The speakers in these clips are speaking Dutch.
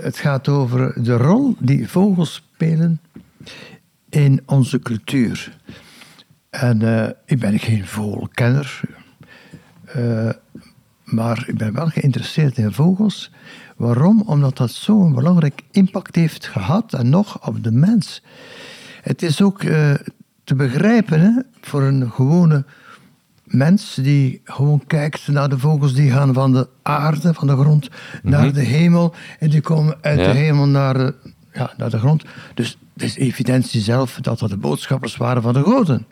Het gaat over de rol die vogels spelen in onze cultuur. En uh, ik ben geen vogelkenner, uh, maar ik ben wel geïnteresseerd in vogels. Waarom? Omdat dat zo'n belangrijk impact heeft gehad en nog op de mens. Het is ook uh, te begrijpen hè, voor een gewone mens die gewoon kijkt naar de vogels die gaan van de aarde, van de grond, naar mhm. de hemel. En die komen uit de hemel naar de, ja, naar de grond. Dus het is evidentie zelf dat dat de boodschappers waren van de goden.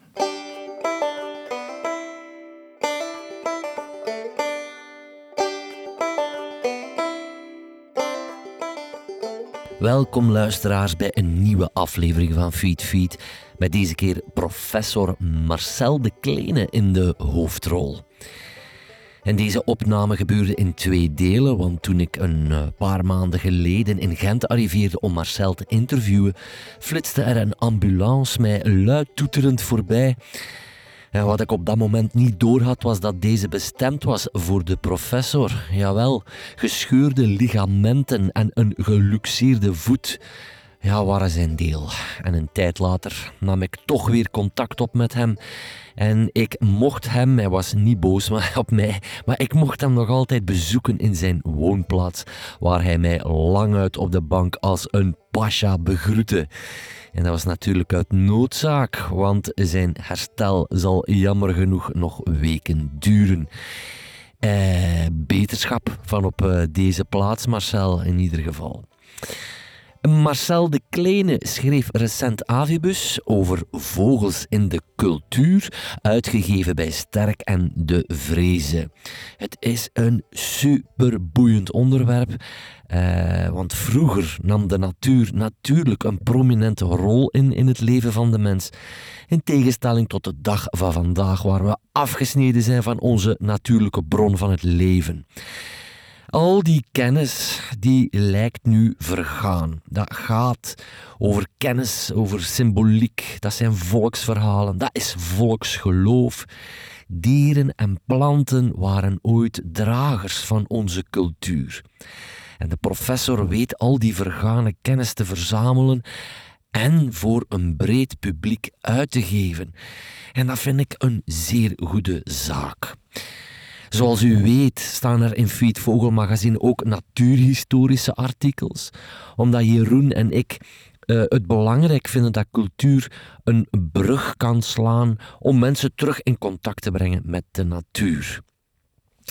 Welkom luisteraars bij een nieuwe aflevering van Feed Feed. Met deze keer professor Marcel de Kleine in de hoofdrol. En deze opname gebeurde in twee delen, want toen ik een eh, paar maanden geleden in Gent arriveerde om Marcel te interviewen, flitste er een ambulance mij luid toeterend voorbij. En wat ik op dat moment niet doorhad, was dat deze bestemd was voor de professor. Jawel, gescheurde ligamenten en een geluxeerde voet ja, waren zijn deel. En een tijd later nam ik toch weer contact op met hem. En ik mocht hem, hij was niet boos op mij, maar ik mocht hem nog altijd bezoeken in zijn woonplaats, waar hij mij lang uit op de bank als een pasha begroette. En dat was natuurlijk uit noodzaak, want zijn herstel zal jammer genoeg nog weken duren. Eh, beterschap van op eh, deze plaats, Marcel, in ieder geval. Marcel de Kleine schreef recent Avibus over vogels in de cultuur, uitgegeven bij Sterk en De Vreze. Het is een superboeiend onderwerp, eh, want vroeger nam de natuur natuurlijk een prominente rol in in het leven van de mens. In tegenstelling tot de dag van vandaag, waar we afgesneden zijn van onze natuurlijke bron van het leven. Al die kennis die lijkt nu vergaan. Dat gaat over kennis, over symboliek. Dat zijn volksverhalen. Dat is volksgeloof. Dieren en planten waren ooit dragers van onze cultuur. En de professor weet al die vergane kennis te verzamelen en voor een breed publiek uit te geven. En dat vind ik een zeer goede zaak. Zoals u weet staan er in Feed Vogelmagazine ook natuurhistorische artikels, omdat Jeroen en ik uh, het belangrijk vinden dat cultuur een brug kan slaan om mensen terug in contact te brengen met de natuur.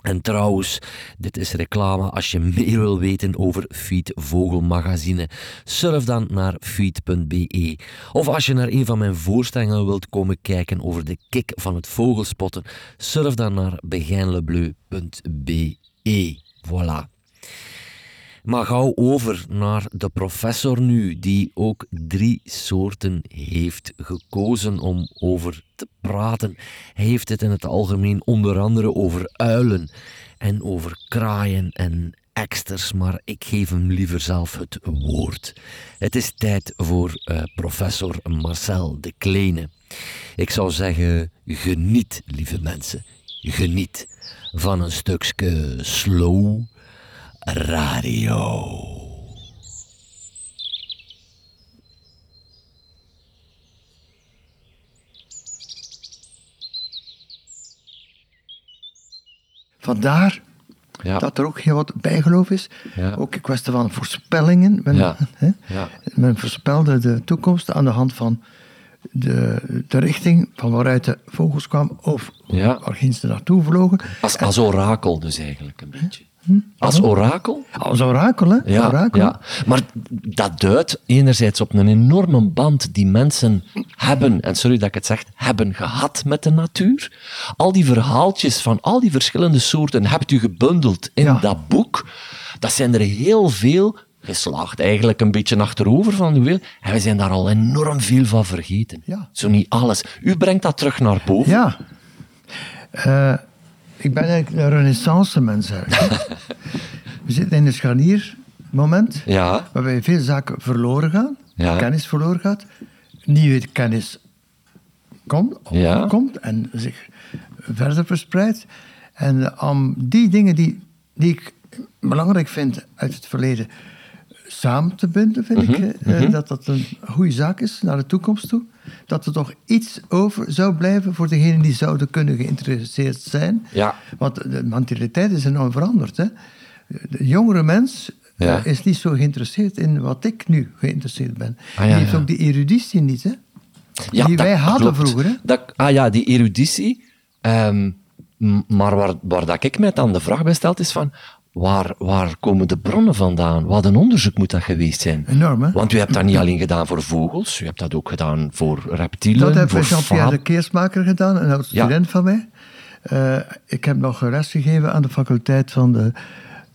En trouwens, dit is reclame. Als je meer wil weten over Feed Vogelmagazine, surf dan naar feed.be. Of als je naar een van mijn voorstellingen wilt komen kijken over de kick van het vogelspotten, surf dan naar begijnlebleu.be. Voilà. Maar gauw over naar de professor nu, die ook drie soorten heeft gekozen om over te praten. Hij heeft het in het algemeen onder andere over uilen en over kraaien en eksters, maar ik geef hem liever zelf het woord. Het is tijd voor uh, professor Marcel de Kleine. Ik zou zeggen, geniet, lieve mensen. Geniet van een stukje slow Radio. Vandaar ja. dat er ook heel wat bijgeloof is. Ook een kwestie van voorspellingen. Men, ja. Men voorspelde de toekomst aan de hand van de, de richting van waaruit de vogels kwamen of ja. waarheen ze naartoe vlogen. Als, als orakel dus eigenlijk een beetje. Hm? Als orakel? Als orakel, hè? Ja, orakel. ja, maar dat duidt enerzijds op een enorme band die mensen hebben, en sorry dat ik het zeg, hebben gehad met de natuur. Al die verhaaltjes van al die verschillende soorten hebt u gebundeld in dat boek. Dat zijn er heel veel geslaagd eigenlijk een beetje achterover van wil. En we zijn daar al enorm veel van vergeten. Ja. Zo niet alles. U brengt dat terug naar boven. Ja. Uh, ik ben eigenlijk een renaissance mens. We zitten in een scharniermoment ja. waarbij veel zaken verloren gaan, kennis verloren gaat, nieuwe kennis komt, komt en zich verder verspreidt. En om die dingen die, die ik belangrijk vind uit het verleden samen te binden, vind Mhm, ik. eh, eh, Dat dat een goede zaak is naar de toekomst toe. Dat er toch iets over zou blijven voor degenen die zouden kunnen geïnteresseerd zijn. Ja. Want de mentaliteit is enorm veranderd. Hè? De jongere mens eh, Ja. is niet zo geïnteresseerd in wat ik nu geïnteresseerd ben. Ah, ja, die heeft ook die eruditie niet, hè? Ja, die wij hadden klopt. vroeger. Hè? Dat, ah ja, die eruditie. Ehm, maar waar, waar dat ik mij dan de vraag bij stel, is van... Waar, waar komen de bronnen vandaan? Wat een onderzoek moet dat geweest zijn? Enorm, hè? Want u hebt dat niet alleen gedaan voor vogels, u hebt dat ook gedaan voor reptielen, Dat heeft voor Jean-Pierre de Keersmaker gedaan, een oud Ja. student van mij. Eh, ik heb nog les gegeven aan de faculteit van de,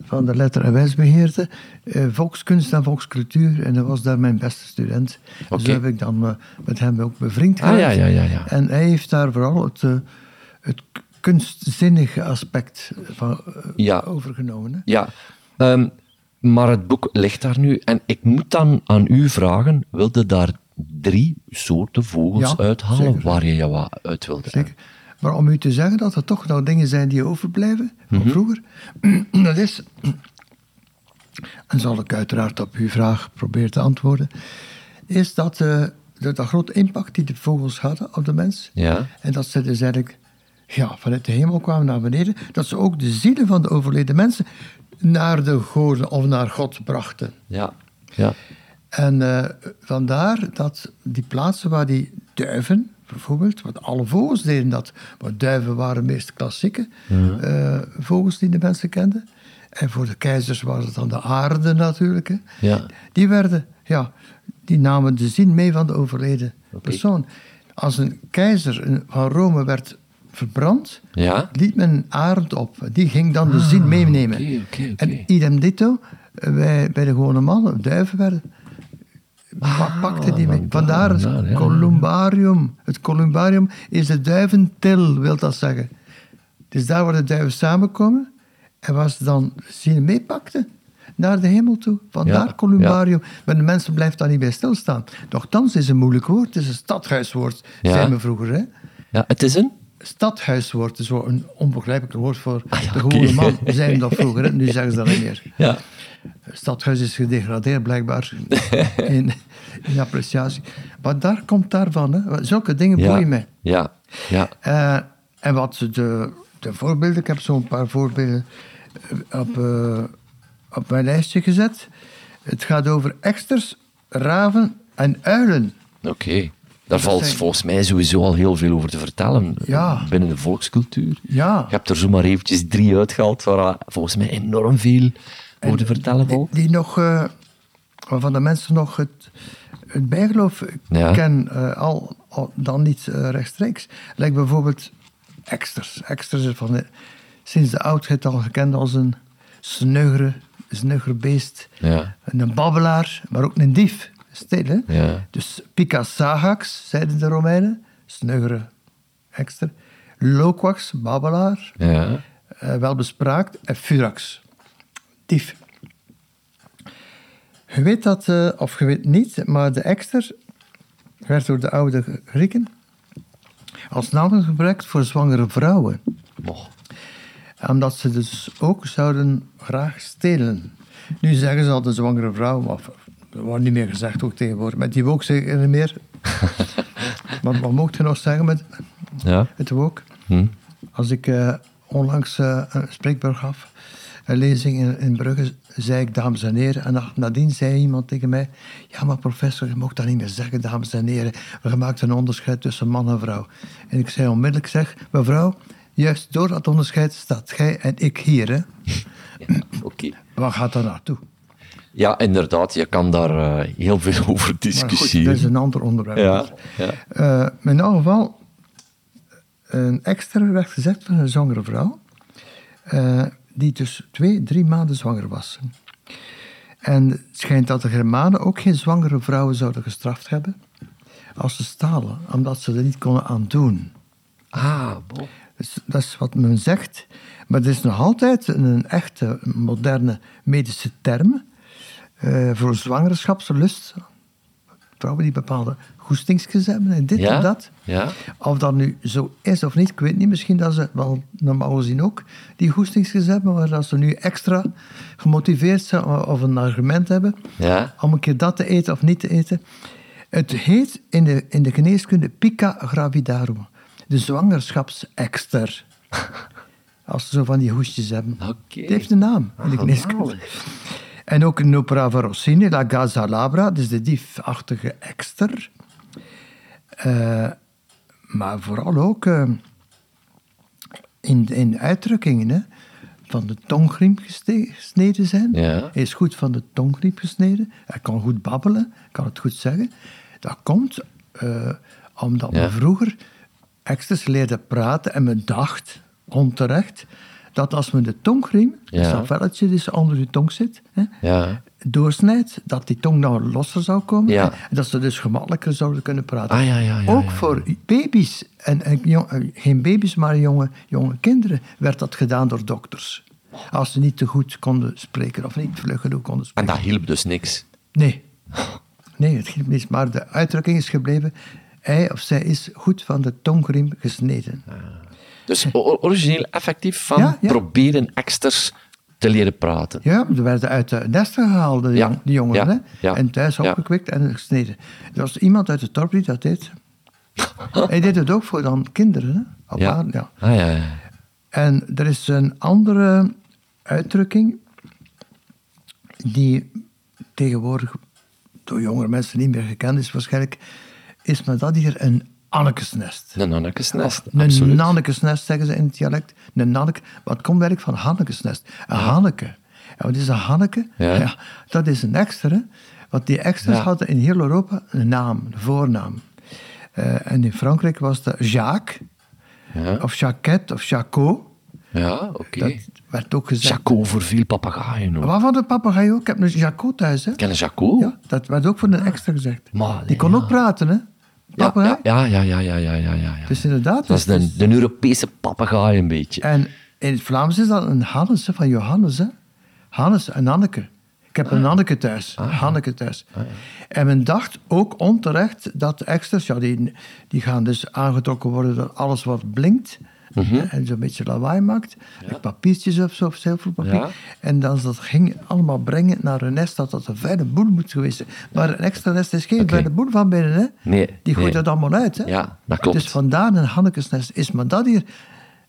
van de letter- en wijsbeheerte. eh, volkskunst en volkscultuur. En hij was daar mijn beste student. Dus heb ik dan eh, met hem ook bevriend Ah, geraakt. ja, ja, ja, ja. En hij heeft daar vooral het, het kunstzinnige aspect van, eh, Ja. overgenomen. Hè? Ja, ehm, maar het boek ligt daar nu. En ik moet dan aan u vragen, wilde daar drie soorten vogels Ja, uithalen zeker. waar je je wat uit wilde? Zeker. Maar om u te zeggen dat er toch nog dingen zijn die overblijven van Mhm. vroeger, dat is, en zal ik uiteraard op uw vraag proberen te antwoorden, is dat de, de grote impact die de vogels hadden op de mens, Ja. en dat ze dus eigenlijk ja, vanuit de hemel kwamen naar beneden, dat ze ook de zielen van de overleden mensen naar de goden of naar God brachten. Ja, ja. En eh, vandaar dat die plaatsen waar die duiven, bijvoorbeeld, want alle vogels deden dat, maar duiven waren meest klassieke eh, vogels die de mensen kenden. En voor de keizers was het dan de aarde natuurlijk. Hè. Ja. Die werden, ja, die namen de zin mee van de overleden persoon. Als een keizer van Rome werd verbrand, Ja? liet men een arend op. Die ging dan de zin meenemen. En idem dito, wij bij de gewone mannen, duiven werden. Pak, pakte die mee. Vandaar het ja. columbarium. Het columbarium is de duiventil, wil dat zeggen. Dus daar waar de duiven samenkomen en waar ze dan zien meepakten naar de hemel toe. Vandaar Ja, columbarium. Maar de mensen blijven daar niet bij stilstaan. Nochtans is het een moeilijk woord. Het is een stadhuiswoord, Ja. zei men vroeger. Hè? Ja, het is een... Stadhuiswoord is zo een onbegrijpelijk woord voor Ah ja, de gewone man. Zeiden dat vroeger, nu zeggen ze dat niet meer. Ja. Stadhuis is gedegradeerd, blijkbaar, in, in appreciatie. Maar daar komt daarvan. Hè. Zulke dingen Ja. boeien mij. Ja. Ja. Eh, en wat de, de voorbeelden, ik heb zo'n paar voorbeelden eh, op, eh, op mijn lijstje gezet. Het gaat over eksters, raven en uilen. Oké. Daar valt zijn- volgens mij sowieso al heel veel over te vertellen Ja. binnen de volkscultuur. Ja. Je hebt er zomaar eventjes drie uitgehaald waar volgens mij enorm veel over te vertellen valt. die nog, eh, waarvan de mensen nog het, het bijgeloof Ja. kennen, eh, al, al dan niet eh, rechtstreeks. Lijkt bijvoorbeeld eksters. Eksters is van de, sinds de oudheid al gekend als een sneugere, sneuger beest. Ja. En Een babbelaar, maar ook een dief. Stil, hè? Ja. Dus Pica sagax, zeiden de Romeinen. Sneugere ekster. Loquax, babbelaar. Ja. Eh, wel bespraakt. En Furax, dief. Je weet dat, eh, of je weet niet, maar de ekster werd door de oude Grieken als naam gebruikt voor zwangere vrouwen. Omdat ze dus ook zouden graag stelen. Nu zeggen ze al de zwangere vrouw, maar dat wordt niet meer gezegd ook tegenwoordig. Met die wook zeker niet meer. maar wat mocht je nog zeggen met Ja. het wook? Hm. Als ik eh, onlangs eh, een spreekbeurt gaf, een lezing in, in Brugge, zei ik dames en heren. En na- nadien zei iemand tegen mij, ja maar professor, je mocht dat niet meer zeggen, dames en heren. We maken een onderscheid tussen man en vrouw. En ik zei onmiddellijk, zeg, mevrouw, juist door dat onderscheid staat gij en ik hier. Hè? Oké. Waar gaat dat naartoe? Ja, inderdaad. Je kan daar eh, heel veel over discussiëren. dat is een ander onderwerp. Ja, ja. Eh, in elk geval, een extra werd gezegd van een zwangere vrouw, eh, die dus twee, drie maanden zwanger was. En het schijnt dat de Germanen ook geen zwangere vrouwen zouden gestraft hebben als ze stalen, omdat ze er niet konden aan doen. Ah, bon. Dus dat is wat men zegt. Maar het is nog altijd een echte moderne medische term eh, voor zwangerschapslust. vrouwen die bepaalde goestingsjes hebben en dit Ja? en dat. Ja? Of dat nu zo is of niet, ik weet niet. Misschien dat ze wel normaal gezien ook die goestingsjes hebben, maar dat ze nu extra gemotiveerd zijn of een argument hebben Ja? om een keer dat te eten of niet te eten. Het heet in de, in de geneeskunde pica gravidarum, de zwangerschapsekster. Als ze zo van die hoestjes hebben. Oké. Het heeft een naam in de geneeskunde. En ook Nopra Rossini, La Gaza Labra, dus de diefachtige ekster. Eh, maar vooral ook eh, in, in uitdrukkingen hè, van de tongriem geste- gesneden zijn. Ja. Hij is goed van de tongriem gesneden. Hij kan goed babbelen, kan het goed zeggen. Dat komt eh, omdat Ja. men vroeger eksters leerde praten en men dacht, onterecht, dat als men de tongriem, Ja. dus dat velletje die onder je tong zit, hè, Ja. doorsnijdt, dat die tong nou losser zou komen. Ja. En dat ze dus gemakkelijker zouden kunnen praten. Ah, Ook voor baby's, en, en jong- eh, geen baby's, maar jonge, jonge kinderen, werd dat gedaan door dokters. Als ze niet te goed konden spreken of niet vlug genoeg konden En spreken. dat hielp dus niks. Nee. Nee, het ging niet. Maar de uitdrukking is gebleven. Hij of zij is goed van de tongriem gesneden. Dus origineel effectief van Ja, ja. proberen eksters te leren praten. Ja, ze werden uit de nesten gehaald, de Ja, die jongeren. hè? En thuis opgekwikt en gesneden. Er was iemand uit het dorp die dat deed. Hij deed het ook voor dan kinderen. Hè? Ja. paar- ja. Ah, ja, ja. En er is een andere uitdrukking die tegenwoordig door jongere mensen niet meer gekend is waarschijnlijk, is maar dat hier een annekesnest. Een annekesnest, Een nannekesnest zeggen ze in het dialect. Een nanneke, wat komt eigenlijk van hannekesnest? Een hanneke. Ja, wat is een hanneke? Ja. dat is een extra. hè. Want die extras Ja. hadden in heel Europa een naam, een voornaam. Eh, en in Frankrijk was dat Jacques, Ja, of Jacquette, of Jacot. ja oké. Dat werd ook gezegd. Jacot voor veel papegaaien. hoor. Wat van de papegaai ook? Ik heb een Jacot thuis. Hè? Ken je Jacot? Ja, dat werd ook voor een extra gezegd. Maar, Die kon ook praten, hè? Ja, Papegaai. ja, ja, ja, ja, ja, ja, ja, ja. Dus inderdaad. Dat is dus- de, de Europese papegaai een beetje. En in het Vlaams is dat een Hannes van Johannes. Hè? Hannes en Hanneke. Ik heb een Hanneke thuis. Hanneke thuis. En men dacht ook onterecht dat extras, ja, die, die gaan dus aangetrokken worden door alles wat blinkt. En zo'n beetje lawaai maakt. Met papiertjes of zo, of zilverpapier. Ja. En dan dat ging allemaal brengen naar een nest dat dat een fijne boel moet geweest zijn. Maar een extra nest is geen fijne boel van binnen. Hè? Nee, Die gooit nee. dat allemaal uit. Hè? Ja, dat klopt. Dus vandaar een Hannekesnest. Is maar dat hier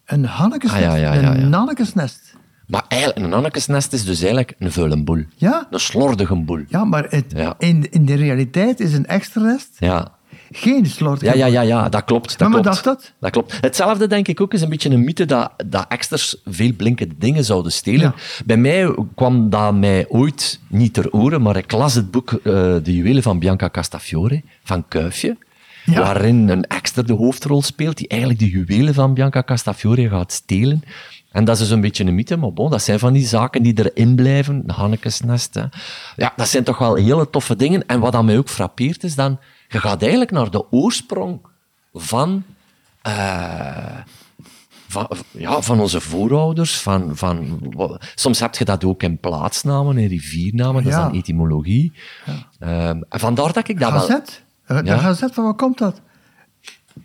een Hannekesnest? Ah, ja, ja, ja, ja. Een Nannekesnest. Maar eigenlijk, een annekesnest is dus eigenlijk een vuile boel. Ja? Een slordige boel. Ja, maar het, Ja. In, in de realiteit is een extra nest Ja. Geen slordig. Ja, ja, ja, ja, dat klopt. Dat Maar klopt. dacht dat? Dat klopt. Hetzelfde denk ik ook is een beetje een mythe dat, dat exters veel blinkende dingen zouden stelen. Ja. Bij mij kwam dat mij ooit niet ter oren, maar ik las het boek eh, De Juwelen van Bianca Castafiore van Kuifje. Ja. Waarin een exter de hoofdrol speelt die eigenlijk de juwelen van Bianca Castafiore gaat stelen. En dat is dus een beetje een mythe, maar bon, dat zijn van die zaken die erin blijven. Hannekesnest. Hè. Ja, dat zijn toch wel hele toffe dingen. En wat aan mij ook frappeert is dan, je gaat eigenlijk naar de oorsprong van, eh, van, ja, van onze voorouders. Van, van, soms heb je dat ook in plaatsnamen, in riviernamen, dat is dan etymologie. Ehm, en vandaar dat ik dat wel... Gazet. De Ja. gazet, van waar komt dat?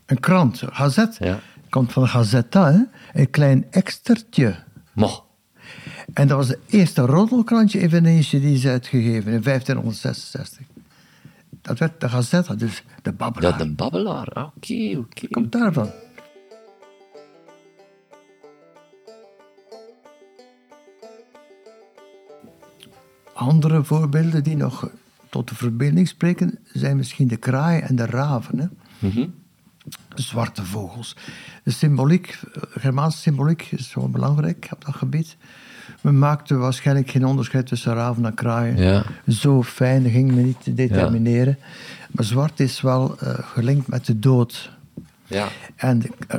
Een krant, gazet. Ja. Komt van gazetta, hè? een klein extertje. Mo, En dat was het eerste roddelkrantje in Venetië die is uitgegeven in 1566. Dat werd de gazetta, dus de babbelaar. de babbelaar. Ah, Oké, oké. Komt daarvan. Andere voorbeelden die nog tot de verbeelding spreken, zijn misschien de kraaien en de raven. Hè? De zwarte vogels. De symboliek, eh, Germaanse symboliek is wel belangrijk op dat gebied. Men maakte waarschijnlijk geen onderscheid tussen raven en kraaien. Ja. Zo fijn ging men niet te determineren. Maar zwart is wel eh, gelinkt met de dood. Ja. En de, eh,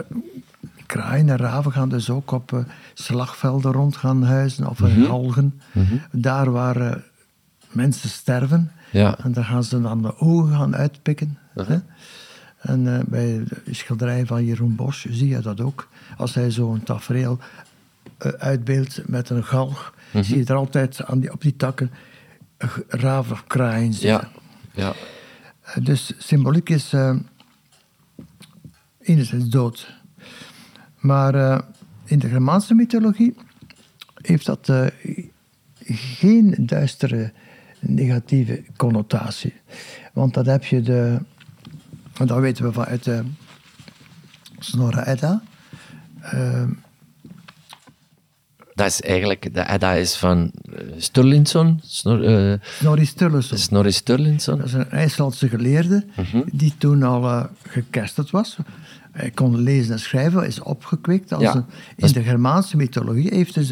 kraaien en raven gaan dus ook op eh, slagvelden rond gaan huizen of in galgen. Daar waar mensen sterven. Ja. En daar gaan ze dan de ogen gaan uitpikken. hè. En bij de schilderij van Jeroen Bosch zie je dat ook. Als hij zo'n tafereel uitbeeldt met een galg, zie je er altijd aan die, op die takken raven of kraaien zitten. Ja. ja. Dus symboliek is uh, enerzijds dood. Maar uh, in de Germaanse mythologie heeft dat uh, geen duistere negatieve connotatie. Want dat heb je de. Dat weten we vanuit de Snorre Edda. Dat is eigenlijk, de Edda is van Sturlinson. Snor, uh, Snorri Sturluson. Snorri Sturlinson. Dat is een IJslandse geleerde uh-huh. die toen al uh, gekersterd was. Hij kon lezen en schrijven, is opgekweekt. Als Ja, een, in de Germaanse mythologie heeft dus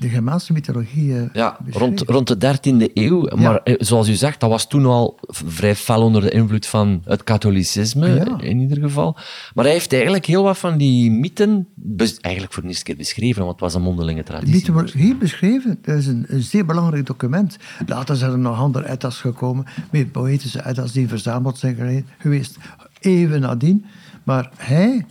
de Germaanse mythologie. eh, Ja, rond, rond de 13e eeuw. Maar eh, zoals u zegt, dat was toen al vrij fel onder de invloed van het katholicisme, Ja. in ieder geval. Maar hij heeft eigenlijk heel wat van die mythen, eigenlijk voor de eerste keer beschreven, want het was een mondelinge De traditie. mythologie beschreven, dat is een, een zeer belangrijk document. Later zijn er nog andere eddas gekomen, meer poëtische eddas die verzameld zijn geweest, even nadien. Maar hij,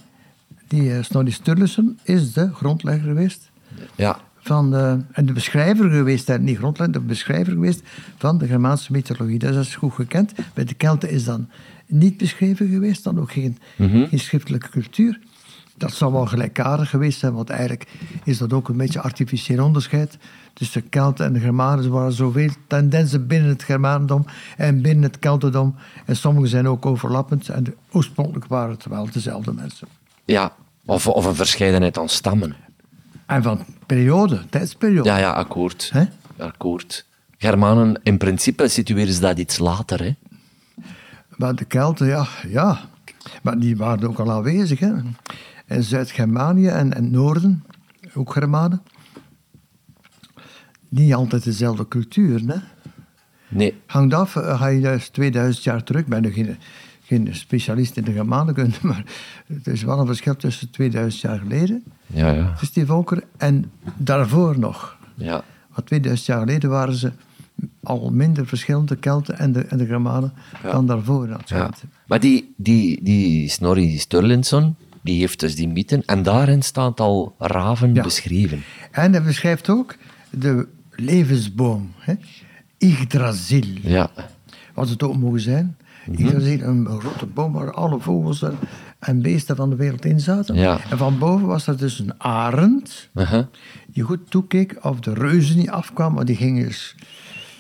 die uh, Snorri Sturluson, is de grondlegger geweest Ja, van de, en de beschrijver geweest, niet grondlegger, de beschrijver geweest van de Germaanse mythologie. Dus dat is goed gekend. Bij de Kelten is dan niet beschreven geweest, dan ook geen, geen schriftelijke cultuur. Dat zou wel gelijkaardig geweest zijn, want eigenlijk is dat ook een beetje artificieel onderscheid. Tussen de Kelten en de Germanen er waren zoveel tendensen binnen het Germanendom en binnen het Keltendom. En sommige zijn ook overlappend. En oorspronkelijk waren het wel dezelfde mensen. ja. Of, of een verscheidenheid aan stammen. En van periode, tijdsperiode. Ja, ja, akkoord. Hè? Akkoord. Germanen, in principe situeren ze dat iets later, hè. Maar de Kelten, ja, ja. Maar die waren ook al aanwezig. Hè. In Zuid-Germanië en, en Noorden, ook Germanen. Niet altijd dezelfde cultuur. Hè. Nee. Hangt af, eh, ga je juist 2000 jaar terug. Ben nu geen, geen specialist in de Germanenkunde, maar het is wel een verschil tussen 2000 jaar geleden, Ja, ja. dus die volkeren, en daarvoor nog. Ja. Want 2000 jaar geleden waren ze al minder verschillende Kelten en de, en de Germanen dan daarvoor. Ja. Maar die, die, die Snorri Sturlinson, die heeft dus die mythen. En daarin staat al raven Ja. beschreven. En hij beschrijft ook de levensboom, hè? Yggdrasil. Ja. Wat het ook mogen zijn. Mhm. Yggdrasil, een grote boom waar alle vogels en, en beesten van de wereld in zaten. Ja. En van boven was er dus een arend Uh-huh. die goed toekeek of de reuzen niet afkwamen, want die gingen dus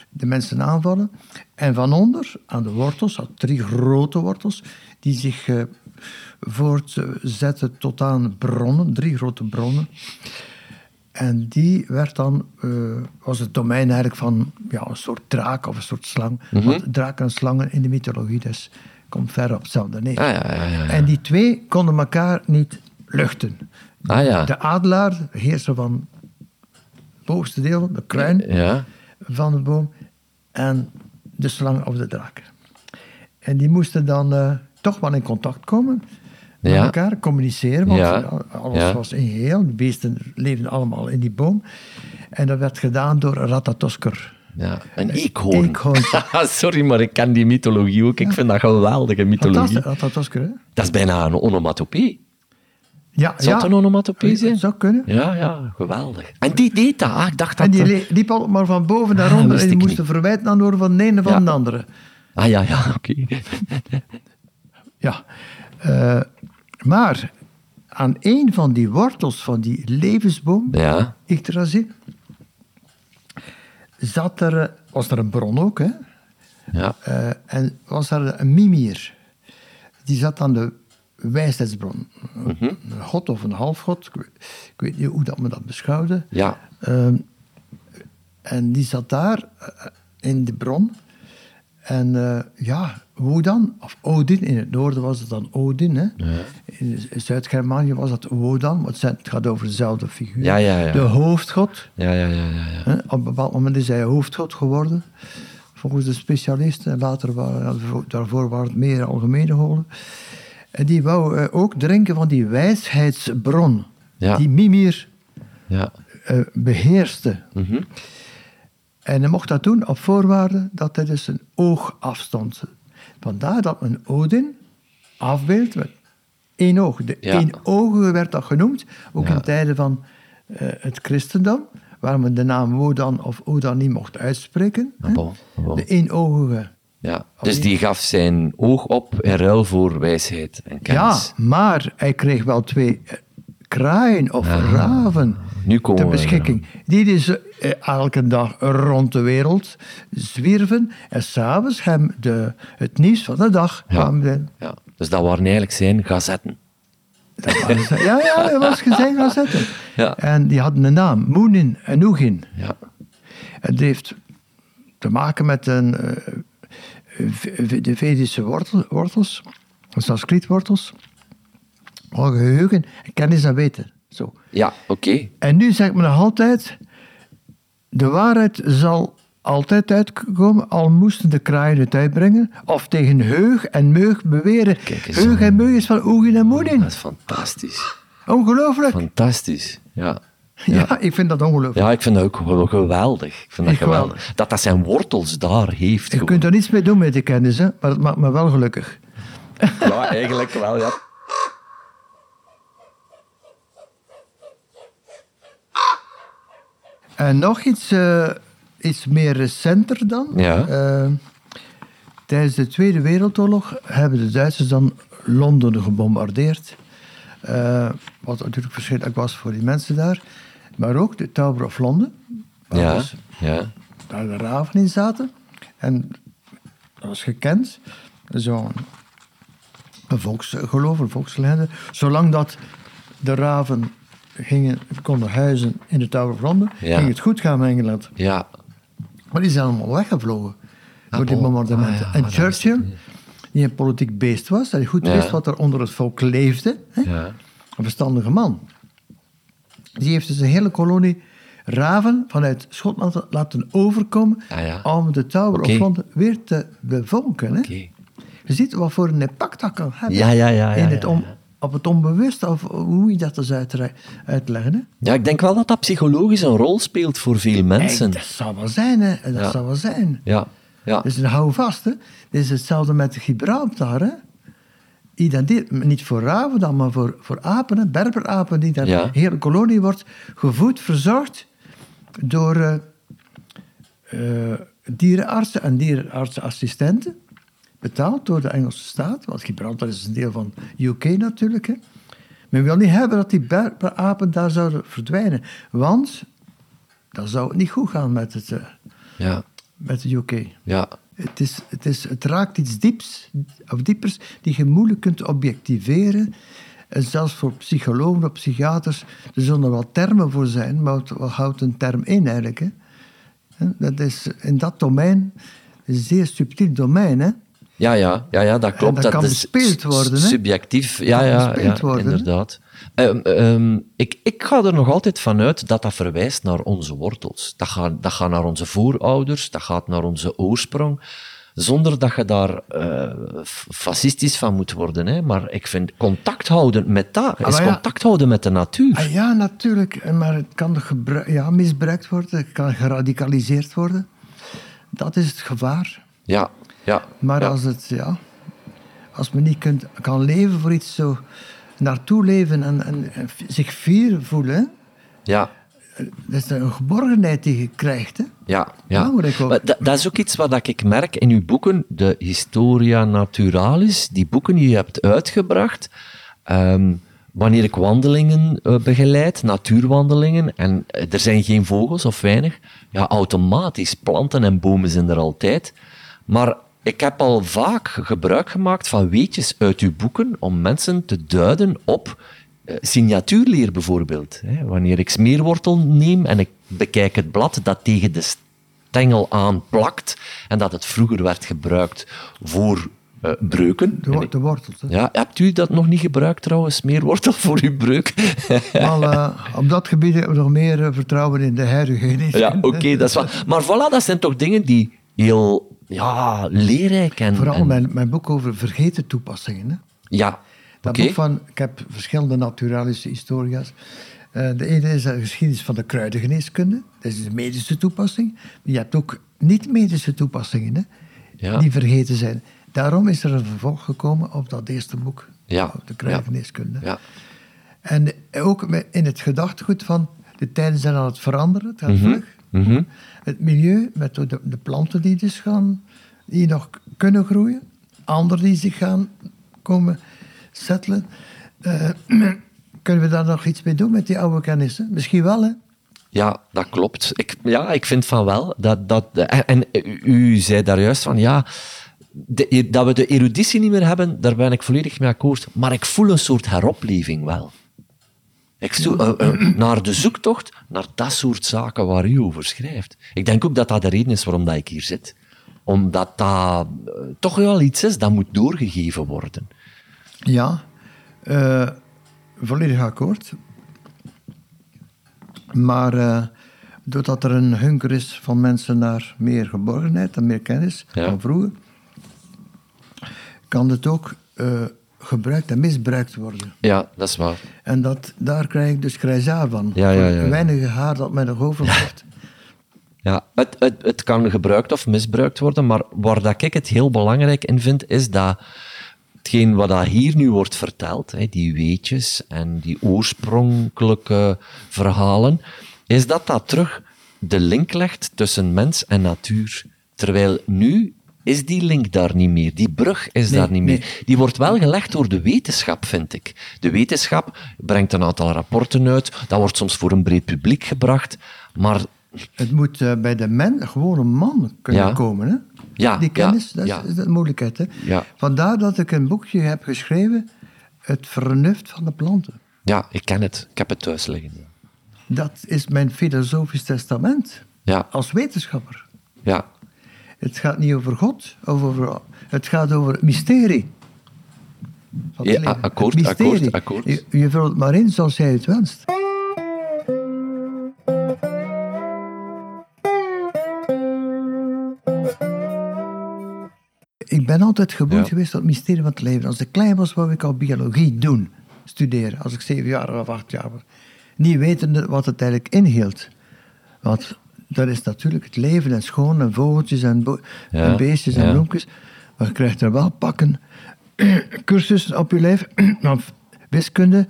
de mensen aanvallen. En van onder, aan de wortels, had drie grote wortels, die zich eh, voortzetten tot aan bronnen, drie grote bronnen. En die werd dan, eh, was het domein eigenlijk van ja, een soort draak of een soort slang. Want draken en slangen in de mythologie, dus komt ver op hetzelfde neer. Ah, ja, ja, ja, ja. En die twee konden elkaar niet luchten. Ah, ja. De adelaar, de heerser van het bovenste deel, de kruin Ja. van de boom, en de slang of de draak. En die moesten dan eh, toch wel in contact komen met Ja. elkaar, communiceren, want Ja. alles Ja. was in geheel. De beesten leefden allemaal in die boom. En dat werd gedaan door Ratatosker. ja. Een eekhoorn. Eekhoorn. Sorry, maar ik ken die mythologie ook. Ik vind dat geweldige mythologie. Ratatosker, hè? Dat is bijna een onomatopee. Ja, Zou ja. het een onomatopee zijn? Dat zou kunnen. Ja, ja, geweldig. En die deed dat. Ah, ik dacht dat... En die liep al maar van boven naar Ah, onder en die moesten verwijten aan door van de ene van de andere. Ah, ja, ja, oké. Ja. Eh, maar aan een van die wortels van die levensboom, Ja. Yggdrasil, zat er, was er een bron ook, hè? Ja. Eh, en was er een mimier. Die zat aan de wijsheidsbron. Een god of een halfgod, ik weet, ik weet niet hoe dat men dat beschouwde. Ja. Ehm, en die zat daar eh, in de bron. En eh, ja, hoe dan? Of Odin, in het noorden was het dan Odin. Hè? In Zuid-Germanië was dat Wodan, want het zijn- het gaat over dezelfde figuur. Ja, ja, ja. De hoofdgod. Ja, ja, ja, ja. ja. Hè? Op een bepaald moment is hij hoofdgod geworden, volgens de specialisten. En later waren, daarvoor waren het meer algemene goden. En die wou eh, ook drinken van die wijsheidsbron, Ja. die Mimir ja. eh, beheerste. Mhm. En hij mocht dat doen op voorwaarde dat hij dus een oog afstond. Vandaar dat men Odin afbeeldt met één oog. De Ja. eenogige werd dat genoemd, ook Ja. in tijden van eh, het christendom, waar men de naam Wodan of Odan niet mocht uitspreken. Ah, bon, ah, bon. De eenogige ja. Dus die gaf zijn oog op in ruil voor wijsheid en Ja, kennis. maar hij kreeg wel twee kraaien of raven Nu komen ter beschikking. Die dus eh, elke dag rond de wereld zwierven en s'avonds hem de, het nieuws van de dag Ja. kwamen doen. Ja. Dus dat waren eigenlijk zijn gazetten. Dat Ja, ja, dat was gezegd gaan zetten. Ja. En die hadden een naam, Moonin en Oegin. Ja. En heeft te maken met een, eh, v- de Vedische wortel, wortels, de Sanskrietwortels. Oh, geheugen, kennis en weten. Zo. Ja, oké. En nu zegt men nog altijd, de waarheid zal altijd uitkomen, al moesten de kraaien het uitbrengen, of tegen heug en meug beweren. Heug en meug is van Oegin en Moedin. Dat is fantastisch. Ongelooflijk. Fantastisch. Ja. Ja. ik vind dat ongelooflijk. Ja, ik vind dat ook wel geweldig. Ik vind dat Ik wel. geweldig. Dat dat zijn wortels daar heeft. Je gewoon. kunt er niets mee doen met die kennis, hè? maar het maakt me wel gelukkig. Ja, eigenlijk wel, ja. En nog iets, eh, iets meer recenter dan. Ja. Eh, tijdens de Tweede Wereldoorlog hebben de Duitsers dan Londen gebombardeerd. Eh, wat natuurlijk verschrikkelijk was voor die mensen daar. Maar ook de Tower of London. waar Ja, dus ja. daar de raven in zaten. En dat was gekend. Zo'n volksgeloof, een volkslegende. Zolang dat de raven gingen, konden huizen in de Tower of London, Ja. ging het goed gaan met Engeland. Ja. Maar die zijn allemaal weggevlogen door die bombardementen. Ah, ja, en Churchill, die een politiek beest was, en goed Ja. wist wat er onder het volk leefde, hè, Ja. een verstandige man, die heeft dus een hele kolonie raven vanuit Schotland laten overkomen Ah, om de Tower of London weer te bevolken. Hè. Je ziet wat voor een impact dat kan hebben. Ja, ja, ja, ja, in het ja. Op het onbewust, of hoe je dat eens uitre- uitleggen. Hè. Ja, ik denk wel dat dat psychologisch een rol speelt voor veel mensen. Dat zou wel zijn, hè. Dat Ja. zou wel zijn. Ja. Ja. Dus hou vast, hè. Dit is hetzelfde met Gibraltar, hè. Identiteit, niet voor raven dan, maar voor, voor apen, hè. berberapen, die daar Ja. een hele kolonie wordt gevoed, verzorgd door eh, eh, dierenartsen en dierenartsenassistenten. Betaald door de Engelse staat, want Gibraltar is een deel van UK natuurlijk. Hè. Men wil niet hebben dat die berberapen daar zouden verdwijnen, want dan zou het niet goed gaan met, het, eh, Ja. met de UK. Ja. Het, is, het, is, het raakt iets dieps, of diepers die je moeilijk kunt objectiveren. En zelfs voor psychologen of psychiaters, er zullen er wel termen voor zijn, maar wat, houdt een term in eigenlijk? Hè, Dat is in dat domein, een zeer subtiel domein. Hè? Ja, ja, ja, ja, dat klopt. dat kan is bespeeld worden? Subjectief, ja, ja, ja worden, inderdaad. Ehm, ehm, ik, ik ga er nog altijd vanuit dat dat verwijst naar onze wortels. Dat gaat, dat gaat naar onze voorouders, dat gaat naar onze oorsprong. Zonder dat je daar eh, fascistisch van moet worden. Hè. Maar ik vind contact houden met dat, is maar ja. contact houden met de natuur. Ah, ja, natuurlijk. Maar het kan ja, misbruikt worden, het kan geradicaliseerd worden. Dat is het gevaar. Ja, ja. Maar ja. als, het, ja, als men niet kunt, kan leven voor iets zo naartoe leven en, en, zich fier voelen, ja. dat is een geborgenheid die je krijgt. Hè? Ja, ja. Ook. Maar dat, dat is ook iets wat ik merk in uw boeken, de Historia Naturalis, die boeken die je hebt uitgebracht. Ehm, wanneer ik wandelingen eh, begeleid, natuurwandelingen, en eh, er zijn geen vogels of weinig, ja, automatisch, planten en bomen zijn er altijd. Maar ik heb al vaak gebruik gemaakt van weetjes uit uw boeken om mensen te duiden op eh, signatuurleer bijvoorbeeld. Wanneer ik smeerwortel neem en ik bekijk het blad dat tegen de stengel aanplakt en dat het vroeger werd gebruikt voor eh, breuken. De, wo- de wortels. Hè? Ja, hebt u dat nog niet gebruikt trouwens, smeerwortel voor uw breuk? Eh, op dat gebied hebben we nog meer vertrouwen in de geneeskunde. ja, oké, dat is wel. Maar voilà, dat zijn toch dingen die heel ja, leerrijk en... Vooral en- mijn, mijn boek over vergeten toepassingen. Hè? Ja, Dat boek van, ik heb verschillende naturalische historia's. Eh, de ene is de geschiedenis van de kruidengeneeskunde. Dat is de medische toepassing. Maar je hebt ook niet-medische toepassingen hè, Ja. die vergeten zijn. Daarom is er een vervolg gekomen op dat eerste boek. Ja, Op de kruidengeneeskunde. Ja, En ook in het gedachtegoed van de tijden zijn aan het veranderen, het gaat vlug. mhm. Het milieu met de, de planten die dus gaan die nog kunnen groeien. Anderen die zich gaan komen settelen. Eh, kunnen we daar nog iets mee doen met die oude kennissen? Misschien wel, hè? Ja, dat klopt. Ik, ja, ik vind van wel. Dat, dat, en, en u zei daar juist van, ja, dat we de eruditie niet meer hebben, daar ben ik volledig mee akkoord. Maar ik voel een soort heropleving wel. Ik eh, eh, naar de zoektocht naar dat soort zaken waar u over schrijft. Ik denk ook dat dat de reden is waarom dat ik hier zit. Omdat dat eh, toch wel iets is dat moet doorgegeven worden. Ja, volledig akkoord. Maar doordat er een hunker is van mensen naar meer geborgenheid en meer kennis Ja. van vroeger, kan het ook gebruikt en misbruikt worden. Ja, dat is waar. En dat, daar krijg ik dus grijzaar van. Ja, ja, ja, Weinige haar dat mij nog overblijft. Ja, het, het, het kan gebruikt of misbruikt worden, maar waar dat ik het heel belangrijk in vind, is dat hetgeen wat dat hier nu wordt verteld, hè, die weetjes en die oorspronkelijke verhalen, is dat dat terug de link legt tussen mens en natuur. Terwijl nu is die link daar niet meer. Die brug is Nee, daar niet nee. meer. Die wordt wel gelegd door de wetenschap, vind ik. De wetenschap brengt een aantal rapporten uit. Dat wordt soms voor een breed publiek gebracht. Maar Het moet eh, bij de men, gewone man kunnen Ja. komen. Hè? Ja, Die kennis, ja, dat is, ja. is de moeilijkheid. Hè? Ja. Vandaar dat ik een boekje heb geschreven, Het vernuft van de planten. Ja, ik ken het. Ik heb het thuis liggen. Dat is mijn filosofisch testament Ja, als wetenschapper. ja, Het gaat niet over God, of over, het gaat over het mysterie. van het Ja, akkoord, Het mysterie. akkoord, akkoord. Je, je vult het maar in zoals jij het wenst. Ik ben altijd geboeid Ja. geweest tot het mysterie van het leven. Als ik klein was, wou ik al biologie doen, studeren. Als ik zeven jaar of acht jaar was. Niet wetende wat het eigenlijk inhield. Want dat is natuurlijk het leven en schoon en vogeltjes en, Ja, en beestjes en ja. bloemjes. Maar je krijgt er wel pakken cursussen op je lijf. wiskunde,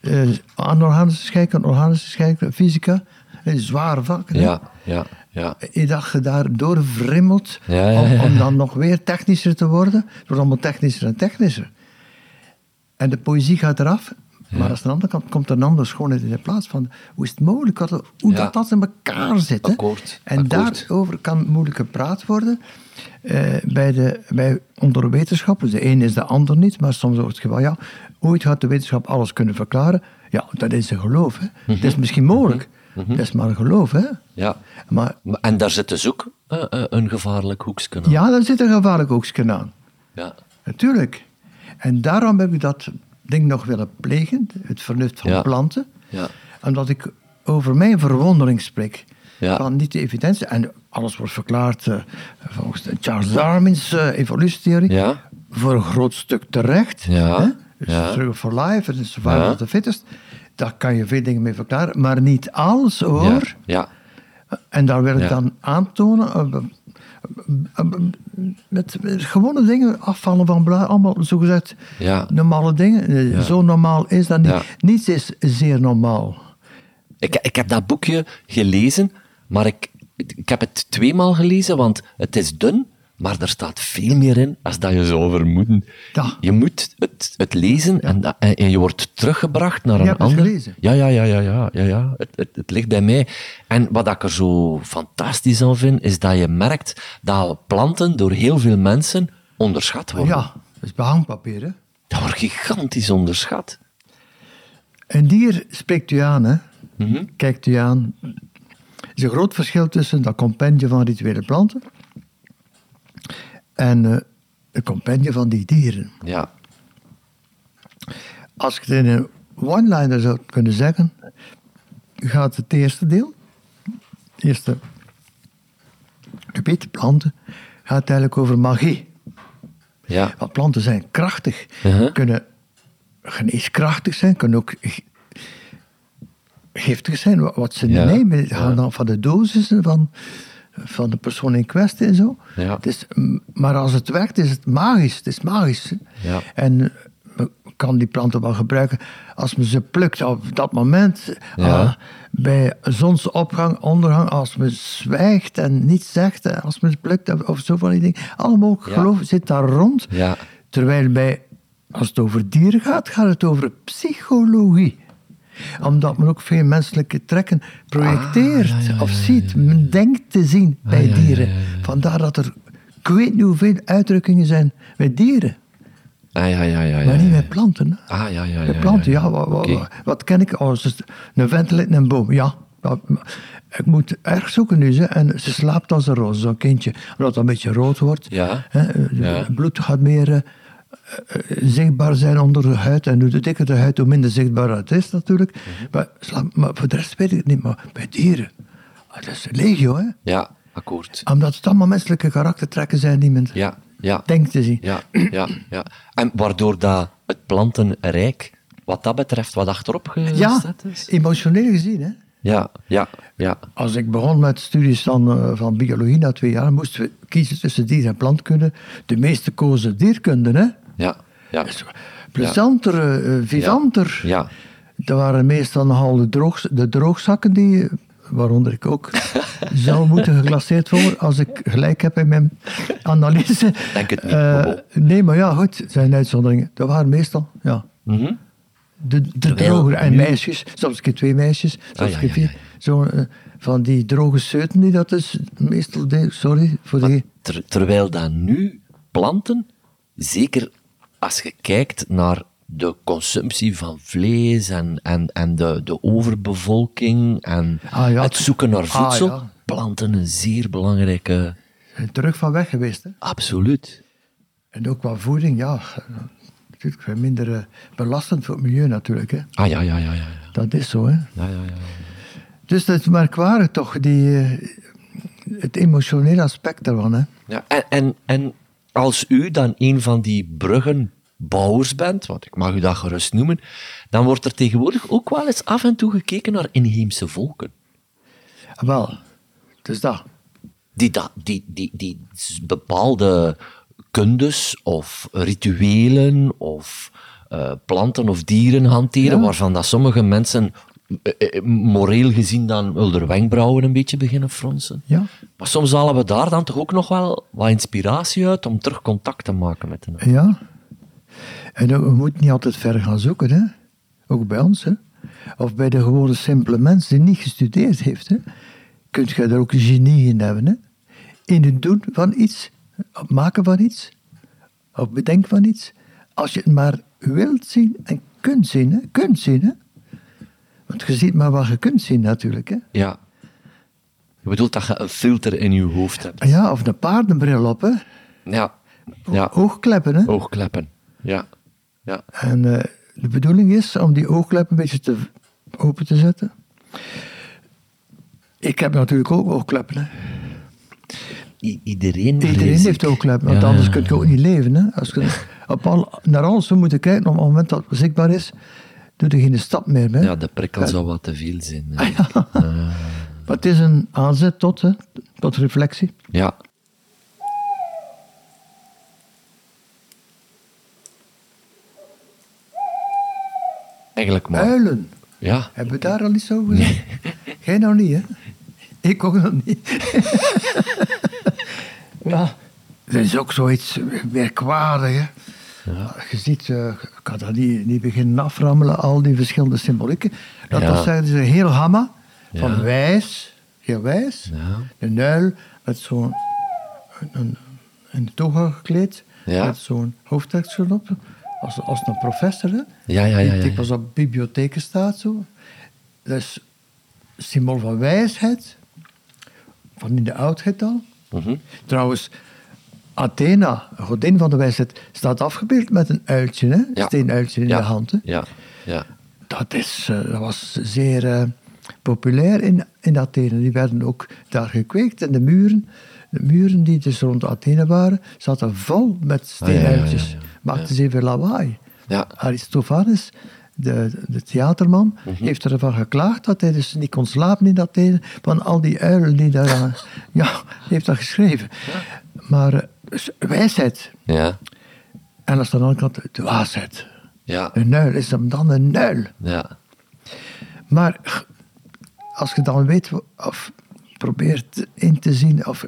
eh, anorganische scheikunde, organische scheikunde, fysica. Eh, Zware vakken. hè. ja, ja, ja. Je dat je daar doorvrimmelt Ja, ja, om, om dan nog weer technischer te worden. Het wordt allemaal technischer en technischer. En de poëzie gaat eraf. Maar aan de andere kant komt er een andere schoonheid in de plaats van. Hoe is het mogelijk dat, hoe Ja. dat, dat in elkaar zit? Akkoord, En akkoord. daarover kan moeilijk gepraat worden. eh, bij de, bij, onder wetenschappers. De een is de ander niet. Maar soms wordt het gewoon, ja, ooit gaat de wetenschap alles kunnen verklaren. Ja, dat is een geloof. Hè? Mhm. Dat is misschien mogelijk. Dat is maar een geloof. Hè? ja. Maar En daar zit dus ook eh, eh, een gevaarlijk hoekje aan. Ja, daar zit een gevaarlijk hoekje aan. Ja. Natuurlijk. En daarom heb ik dat ding nog willen plegen, het vernuft van Ja. planten. Ja. Omdat ik over mijn verwondering spreek. Ja. Van niet de evidentie. En alles wordt verklaard eh, volgens de Charles Darwin's eh, evolutietheorie. Ja. Voor een groot stuk terecht. Ja. Hè? Dus for life, het is survival of the fittest. Daar kan je veel dingen mee verklaren. Maar niet alles hoor. Ja. En daar wil ik dan aantonen, eh, met, met gewone dingen, afvallen van bla, allemaal zogezegd Ja. normale dingen. Eh, Zo normaal is dat niet. Ja. Niets is zeer normaal. Ik, ik heb dat boekje gelezen, maar ik, ik heb het tweemaal gelezen, want het is dun, maar er staat veel meer in als dat je zou vermoeden. Ja. Je moet het, het lezen en, en, en je wordt teruggebracht naar Je een ander... gelezen? Ja, ja, ja, ja, ja, ja, ja. Het, het, het ligt bij mij. En wat ik er zo fantastisch aan vind, is dat je merkt dat planten door heel veel mensen onderschat worden. Ja, dat is behangpapier. Hè? Dat wordt gigantisch onderschat. Een dier spreekt u aan, hè? Mhm. kijkt u aan. Er is een groot verschil tussen dat compendium van rituele planten en eh het compendium van die dieren. Ja, Als ik het in een one-liner zou kunnen zeggen, gaat het eerste deel, het eerste gebied, planten, gaat eigenlijk over magie. ja, Want planten zijn krachtig, Uh-huh. kunnen geneeskrachtig zijn, kunnen ook giftig zijn, wa- wat ze Ja, nemen. Hangt dan van de dosissen van, van de persoon in kwestie en zo. Ja. Het is, maar als het werkt, is het magisch. Het is magisch. Ja. En we kan die planten wel gebruiken als men ze plukt op dat moment. Ja. ah, bij zonsopgang, ondergang, als men zwijgt en niets zegt, eh, als men ze plukt of zo van die dingen. Allemaal geloof zit daar rond. Ja. Terwijl bij, als het over dieren gaat, gaat het over psychologie omdat men ook veel menselijke trekken projecteert Ah, ja, ja, of ziet. Men denkt te zien bij ja, ja, dieren. Vandaar dat er, ik weet niet hoeveel uitdrukkingen zijn bij dieren. Ah, ja, ja, ja. ja, Maar niet bij planten. Hè. Ah, ja, ja, ja. Bij planten, ja. wat, wat, ken ik? Oh, ze- een en een boom, ja. Ik moet erg zoeken nu. Ze. En ze slaapt als een roos, zo'n kindje. Omdat het een beetje rood wordt. Ja. Hè, eh, bloed gaat meer eh, zichtbaar zijn onder de huid. En hoe dikker de huid, hoe minder zichtbaar het is natuurlijk. Mhm. maar, maar voor de rest weet ik het niet. Maar bij dieren, ah, dat is legio. Hè? Ja, akkoord. Omdat het allemaal menselijke karaktertrekken zijn die men Ja, ja. denkt te zien. Ja, ja, ja. En waardoor dat het plantenrijk, wat dat betreft, wat achterop gezet Ja, is? emotioneel gezien. Hè? Ja, ja, ja. Als ik begon met studies van, eh, van biologie na twee jaar, moesten we kiezen tussen dier- en plantkunde. De meeste kozen dierkunde, hè? Ja, ja. Plezanter, eh, vivanter. Ja, Dat waren meestal nogal de, droog, de droogzakken die, waaronder ik ook, zou moeten geglaceerd worden als ik gelijk heb in mijn analyse. Denk het niet, Eh, nee, maar ja, goed, het zijn uitzonderingen. Dat waren meestal, ja. Mhm. De, de drogere. En nu- meisjes, soms een keer twee meisjes, soms een keer vier. Zo, eh, van die droge seuten die dat is meestal de, sorry voor die. Ter- terwijl dan nu planten, zeker als je kijkt naar de consumptie van vlees en, en, en de, de overbevolking en Ah, ja. het zoeken naar Ah, voedsel, ja. planten een zeer belangrijke... terug van weg geweest. Hè? Absoluut. En ook qua voeding, ja. Natuurlijk veel minder eh, belastend voor het milieu natuurlijk. Hè? Ah ja, ja, ja, ja. ja. Dat is zo. Hè? ja, ja, ja. Dus dat is merkwaardig toch, die, eh, het emotionele aspect daarvan. Hè? Ja, en, en, en als u dan een van die bruggenbouwers bent, want ik mag u dat gerust noemen, dan wordt er tegenwoordig ook wel eens af en toe gekeken naar inheemse volken. Wel, het is dat. Die, dat, die, die, die bepaalde kundes of rituelen of eh, planten of dieren hanteren, Ja. waarvan dat sommige mensen moreel gezien dan wel de wenkbrauwen een beetje beginnen fronsen. Ja. Maar soms halen we daar dan toch ook nog wel wat inspiratie uit om terug contact te maken met de natuur. Ja. En ook, we moeten niet altijd ver gaan zoeken, hè. Ook bij ons, hè. Of bij de gewone simpele mens die niet gestudeerd heeft, hè. Kunt je er ook genie in hebben, hè. In het doen van iets, het maken van iets, of bedenken van iets. Als je het maar wilt zien en kunt zien, hè. Kunt zien, hè. Want je ziet maar wat je kunt zien, natuurlijk, hè. Ja. Je bedoelt dat je een filter in je hoofd hebt. Ja, of een paardenbril op, hè. Ja. Ja. Oogkleppen, hè. Oogkleppen. Ja. Ja. En eh, de bedoeling is om die oogkleppen een beetje te open te zetten. Ik heb natuurlijk ook oogkleppen. Hè. I- iedereen heeft oogkleppen, want Ja, anders kun je ook niet leven. Hè. Als je op al, naar alles zou moeten kijken, op het moment dat het zichtbaar is, doe je geen stap meer. Hè. Ja, de prikkel zou wat te veel zijn. hè. Maar het is een aanzet tot, hè, tot reflectie. Ja. Eigenlijk maar. Uilen. Ja. Hebben we daar al iets over gezegd? Jij nog niet, hè? Ik ook nog niet. ja. Dat is ook zoiets merkwaardigs, hè? Je ziet, eh, ik kan dat niet, niet beginnen aframmelen, al die verschillende symbolieken. Dat, Ja. dat zijn ze heel gamma, van Ja. wijs, heel wijs. Ja. Een uil met zo'n een, een, de toga gekleed, Ja. met zo'n hoofddeksel op, als, als een professor. Hè? Ja, ja, ja, ja, Die ja. dikwijls op bibliotheken staat zo. Dat is symbool van wijsheid, van in de oudheid al. Mhm. Trouwens, Athena, godin van de wijsheid, staat afgebeeld met een uiltje, hè? Ja. steenuiltje in ja. de hand. Hè? Ja. Ja. Dat, is, eh, dat was zeer eh, populair in, in Athene. Die werden ook daar gekweekt. En de muren, de muren die dus rond Athene waren, zaten vol met Ah, steenuiltjes. ja. Maakten ze even lawaai. Ja. Aristophanes, de, de theaterman, Mhm. heeft ervan geklaagd dat hij dus niet kon slapen in Athene van al die uilen die daar... ja, heeft dat geschreven. Maar eh, wijsheid. Ja. En als aan de andere kant dwaasheid. Ja. Een uil is hem dan een uil. Ja. Maar als je dan weet of probeert in te zien of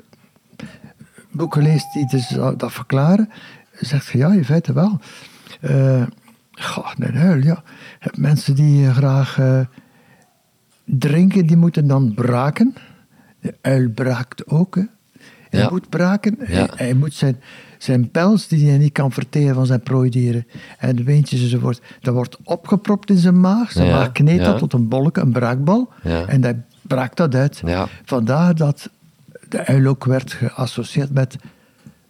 boeken leest die dus dat verklaren, zegt je ja, in feite wel. Uh, goh, een uil, ja. Mensen die graag uh, drinken, die moeten dan braken. De uil braakt ook. Hè. Hij Ja. moet braken. Ja. Hij, hij moet zijn, zijn pels, die hij niet kan verteren van zijn prooidieren, en de weentjes enzovoort, dat wordt opgepropt in zijn maag. Zijn maag kneedt dat tot een bolk, een braakbal. En hij braakt dat uit. Vandaar dat de uil ook werd geassocieerd met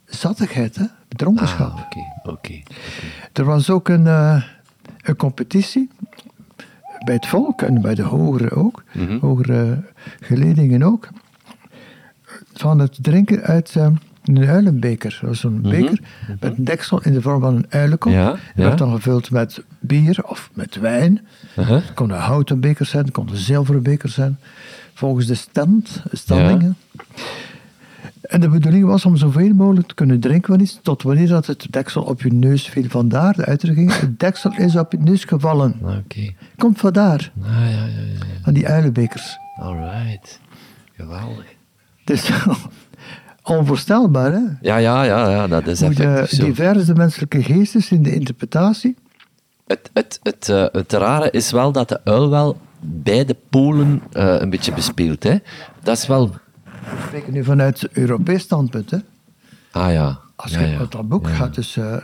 zattigheid, hè? dronkenschap. Ah. Er was ook een, eh, een competitie bij het volk en bij de hogere ook, Mhm. hogere geledingen ook, van het drinken uit eh, een uilenbeker. Dat was zo'n beker met een deksel in de vorm van een uilenkop. Mhm. Ja, Die ja. werd dan gevuld met bier of met wijn. Uh-huh. Het konden houten bekers zijn, het konden zilveren bekers zijn, volgens de stand, standingen. En de bedoeling was om zoveel mogelijk te kunnen drinken van iets, tot wanneer dat het deksel op je neus viel. Vandaar de uitdrukking, het deksel is op je neus gevallen. Komt vandaar, Ah, ja, ja, ja. van die uilenbekers. Alright. Geweldig. Het is onvoorstelbaar, hè? Ja, ja, ja, ja, dat is effectief zo. diverse menselijke geestes in de interpretatie. Het, het, het, eh, het rare is wel dat de uil wel beide polen eh, een beetje bespeelt. Hè? Dat is wel... We spreken nu vanuit Europees standpunt, hè? Ah ja. Als je ja. dat boek gaat, dus eh,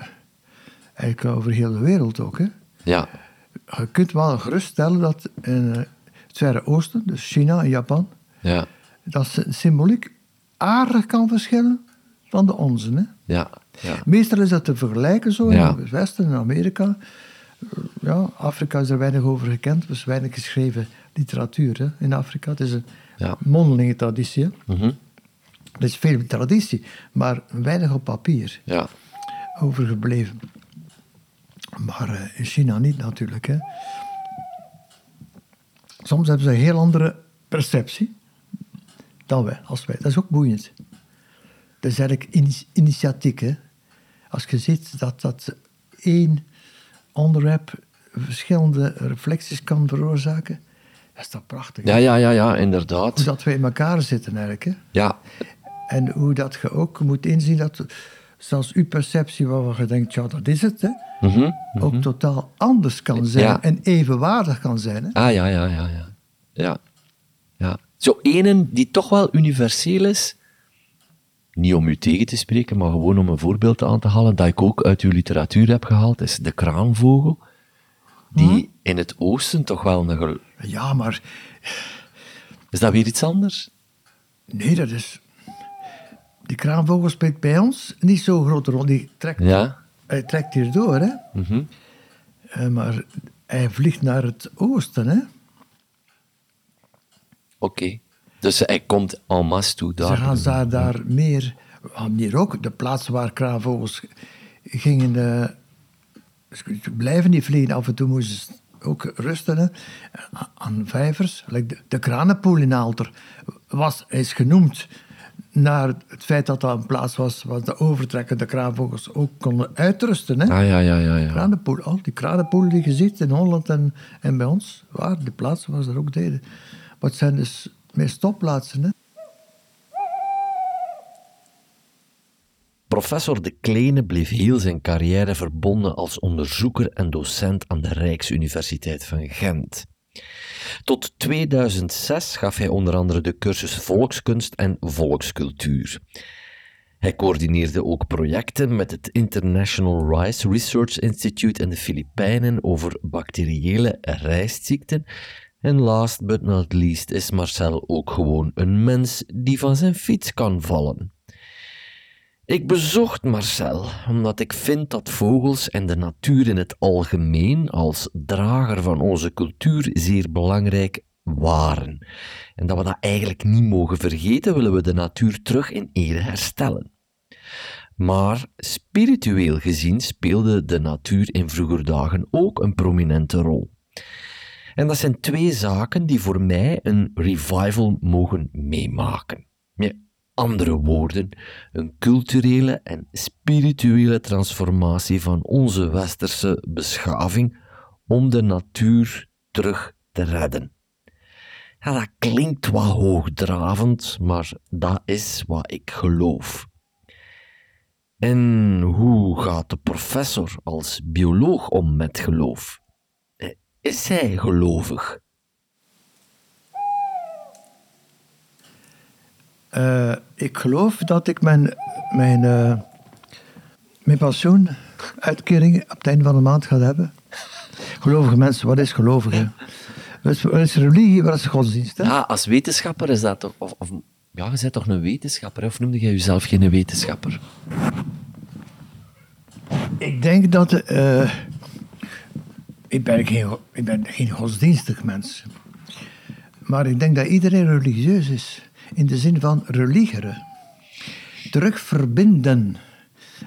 eigenlijk over heel de wereld ook, hè? Ja, Je kunt wel geruststellen dat in het Verre Oosten, dus China en Japan, ja, dat sy- symboliek aardig kan verschillen van de onze. Hè? ja. ja. Meestal is dat te vergelijken zo Ja. in het Westen, in Amerika. Ja, Afrika is er weinig over gekend, er is weinig geschreven literatuur hè, in Afrika. Het is een Ja. mondelinge traditie. Mhm. Er is veel traditie, maar weinig op papier ja. overgebleven. Maar eh, in China niet natuurlijk. Hè. Soms hebben ze een heel andere perceptie dan wij, als wij. Dat is ook boeiend. Dat is eigenlijk ini- initiatiek. Hè. Als je ziet dat dat één onderwerp verschillende reflecties kan veroorzaken, dat is toch prachtig. Ja, ja, ja, ja, Hoe inderdaad. dat wij in elkaar zitten eigenlijk. Hè. Ja, En hoe dat je ook moet inzien dat zelfs uw perceptie waarvan je denkt, ja, dat is het, hè, Mhm. ook totaal anders kan zijn Ja. en evenwaardig kan zijn. Hè. Ah, ja, ja, ja, ja. Ja. Zo ene die toch wel universeel is, niet om u tegen te spreken, maar gewoon om een voorbeeld aan te halen, dat ik ook uit uw literatuur heb gehaald, is de kraanvogel, die in het oosten toch wel een... Ja, maar Is dat weer iets anders? nee, dat is... Die kraanvogel speelt bij ons niet zo'n grote rol. Die trekt, Ja? Hij trekt hier door, hè. Mhm. Eh, maar hij vliegt naar het oosten, hè. Oké. Dus hij komt en masse toe daar. Ze gaan daar, daar meer... Hier ook, de plaatsen waar kraanvogels gingen... eh, ze blijven niet vliegen. Af en toe moesten ze ook rusten. Hè. Aan vijvers. De, de kranenpoel in Aalter was, is genoemd naar het feit dat dat een plaats was waar de overtrekkende kraanvogels ook konden uitrusten. Hè. Ah, ja, ja, ja, ja. Kranenpoel, al die kranenpoelen die je ziet in Holland en, en bij ons, waar de plaatsen waar ze dat ook deden. Het zijn dus meer stopplaatsen. Professor De Kleene bleef heel zijn carrière verbonden als onderzoeker en docent aan de Rijksuniversiteit van Gent. Tot 2006 gaf hij onder andere de cursus Volkskunst en Volkscultuur. Hij coördineerde ook projecten met het International Rice Research Institute in de Filipijnen over bacteriële rijstziekten. En last but not least is Marcel ook gewoon een mens die van zijn fiets kan vallen. Ik bezocht Marcel omdat ik vind dat vogels en de natuur in het algemeen als drager van onze cultuur zeer belangrijk waren. En dat we dat eigenlijk niet mogen vergeten, willen we de natuur terug in ere herstellen. Maar spiritueel gezien speelde de natuur in vroeger dagen ook een prominente rol. En dat zijn twee zaken die voor mij een revival mogen meemaken. Ja, andere woorden, een culturele en spirituele transformatie van onze westerse beschaving om de natuur terug te redden. Dat klinkt wat hoogdravend, maar dat is wat ik geloof. En hoe gaat de professor als bioloog om met geloof? Eh, is hij gelovig? Uh, ik geloof dat ik mijn, mijn, uh, mijn pensioenuitkering op het einde van de maand ga hebben. Gelovige mensen, wat is gelovig? Wat is, wat is religie, wat is godsdienst? Hè? Ja, als wetenschapper is dat toch... Of, of, ja, je bent toch een wetenschapper, of noemde jij jezelf geen wetenschapper? Ik denk dat... Uh, ik, ben geen, ik ben geen godsdienstig mens. Maar ik denk dat iedereen religieus is in de zin van religeren. Terugverbinden.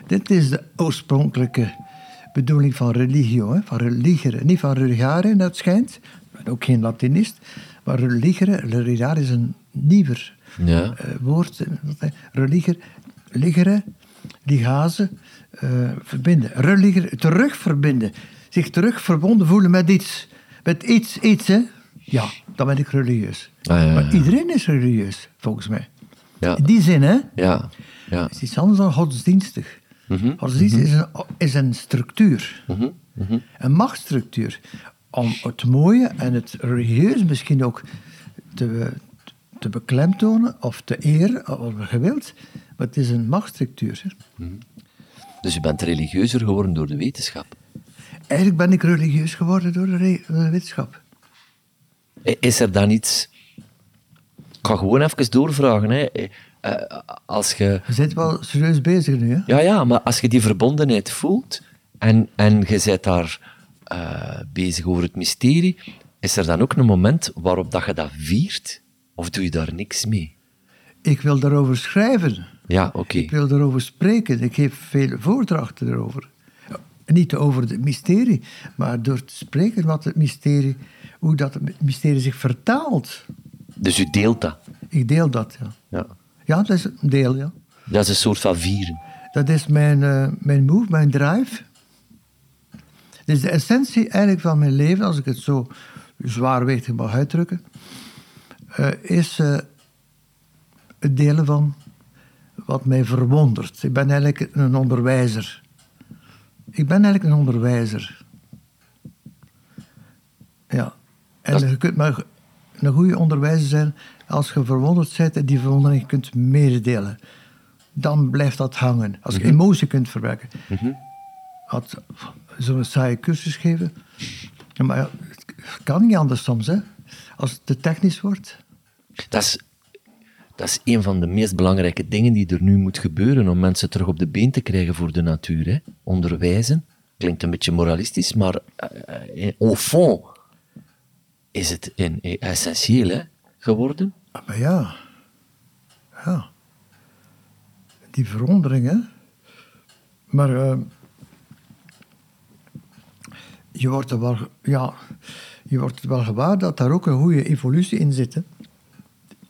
Dit is de oorspronkelijke bedoeling van religio, hè? van religeren. Niet van religare, dat schijnt. Ik ben ook geen Latinist. Maar religeren, religare is een nieuwer ja. uh, woord. Religer, ligeren, ligaze, uh, verbinden. Religeren, terugverbinden. Zich terug verbonden voelen met iets. Met iets, iets, hè. Ja, dan ben ik religieus. Ah, maar iedereen is religieus, volgens mij. Ja. In die zin, hè? Ja. ja. Het is iets anders dan godsdienstig. Mm Godsdienst is, een, is een structuur. Mhm. Mhm. Een machtsstructuur. Om het mooie en het religieus misschien ook te, te beklemtonen of te eren, of gewild. Maar het is een machtsstructuur. Mhm. Dus je bent religieuzer geworden door de wetenschap? Eigenlijk ben ik religieus geworden door de, de wetenschap. Is er dan iets... Ik ga gewoon even doorvragen. Hè. Uh, als je... je zit wel serieus bezig nu, hè? Ja, ja, maar als je die verbondenheid voelt en, en je bent daar uh, bezig over het mysterie, is er dan ook een moment waarop dat je dat viert? Of doe je daar niks mee? Ik wil daarover schrijven. Ja, oké. Ik wil daarover spreken. Ik geef veel voordrachten erover. Niet over het mysterie, maar door te spreken wat het mysterie hoe dat mysterie zich vertaalt. Dus u deelt dat? Ik deel dat, ja. Ja, ja dat is een deel, ja. Dat is een soort van vieren. Dat is mijn, uh, mijn move, mijn drive. Dat is de essentie eigenlijk van mijn leven, als ik het zo zwaarwegig mag uitdrukken, uh, is uh, het delen van wat mij verwondert. Ik ben eigenlijk een onderwijzer. Ik ben eigenlijk een onderwijzer. Ja. En je kunt maar een goede onderwijzer zijn als je verwonderd bent en die verwondering kunt meedelen. Dan blijft dat hangen. Als je mhm. emotie kunt verwerken. Mm -hmm. Had zo'n saaie cursus geven. Maar het kan niet anders soms, hè. Als het te technisch wordt. Dat is, dat is een van de meest belangrijke dingen die er nu moet gebeuren om mensen terug op de been te krijgen voor de natuur. Hè. Onderwijzen. Klinkt een beetje moralistisch, maar uh, au fond is het in, essentieel hè, geworden. Ah, maar ja. Ja. Die verwondering, hè. Maar uh, je wordt er wel, ja, je wordt wel gewaar dat daar ook een goede evolutie in zit. Hè?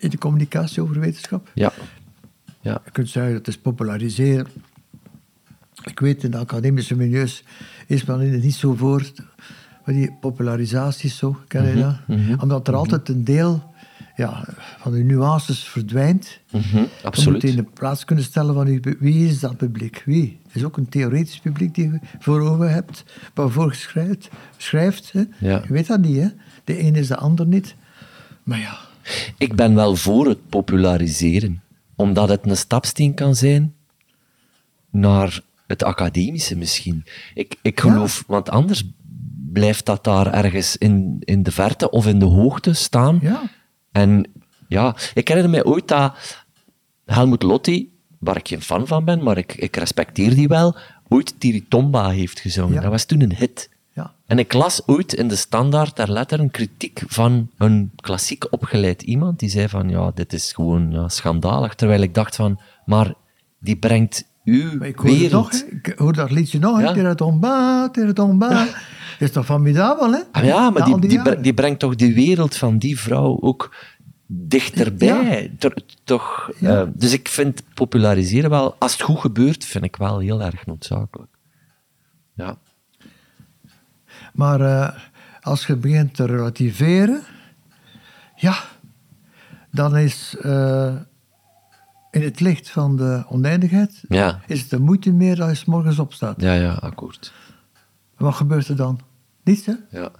In de communicatie over wetenschap. Ja. ja. Je kunt zeggen dat het is populariseren. Ik weet, in de academische milieus is men niet zo voor die popularisatie zo, ken je mhm, dat? Mhm. Omdat er altijd een deel ja, van de nuances verdwijnt. Mm absoluut. Je moet in de plaats kunnen stellen van wie is dat publiek? Wie? Het is ook een theoretisch publiek die je voor ogen hebt, waarvoor je schrijft. Je weet dat niet, hè? De een is de ander niet. Maar ja. Ik ben wel voor het populariseren, omdat het een stapsteen kan zijn naar het academische misschien. Ik, ik geloof, want anders blijft dat daar ergens in, in de verte of in de hoogte staan. Ja. En ja, ik herinner mij ooit dat Helmut Lotti, waar ik geen fan van ben, maar ik, ik respecteer die wel, ooit Tiritomba heeft gezongen. Dat was toen een hit. En ik las ooit in de standaard ter letter een kritiek van een klassiek opgeleid iemand die zei van ja, dit is gewoon ja, schandalig. Terwijl ik dacht van, maar die brengt uw ik wereld... Nog, ik hoor dat liedje nog, ja. Is toch formidabel, hè? Ah, ja, maar die, die, die, brengt toch die wereld van die vrouw ook dichterbij. Ter- toch, Ja. eh, dus ik vind populariseren wel, als het goed gebeurt, vind ik wel heel erg noodzakelijk. Ja. Maar eh, als je begint te relativeren, ja, dan is eh, in het licht van de oneindigheid, Ja. is het de moeite meer als je morgens opstaat. Ja, ja, akkoord. Wat gebeurt er dan? Niets, hè? Ja.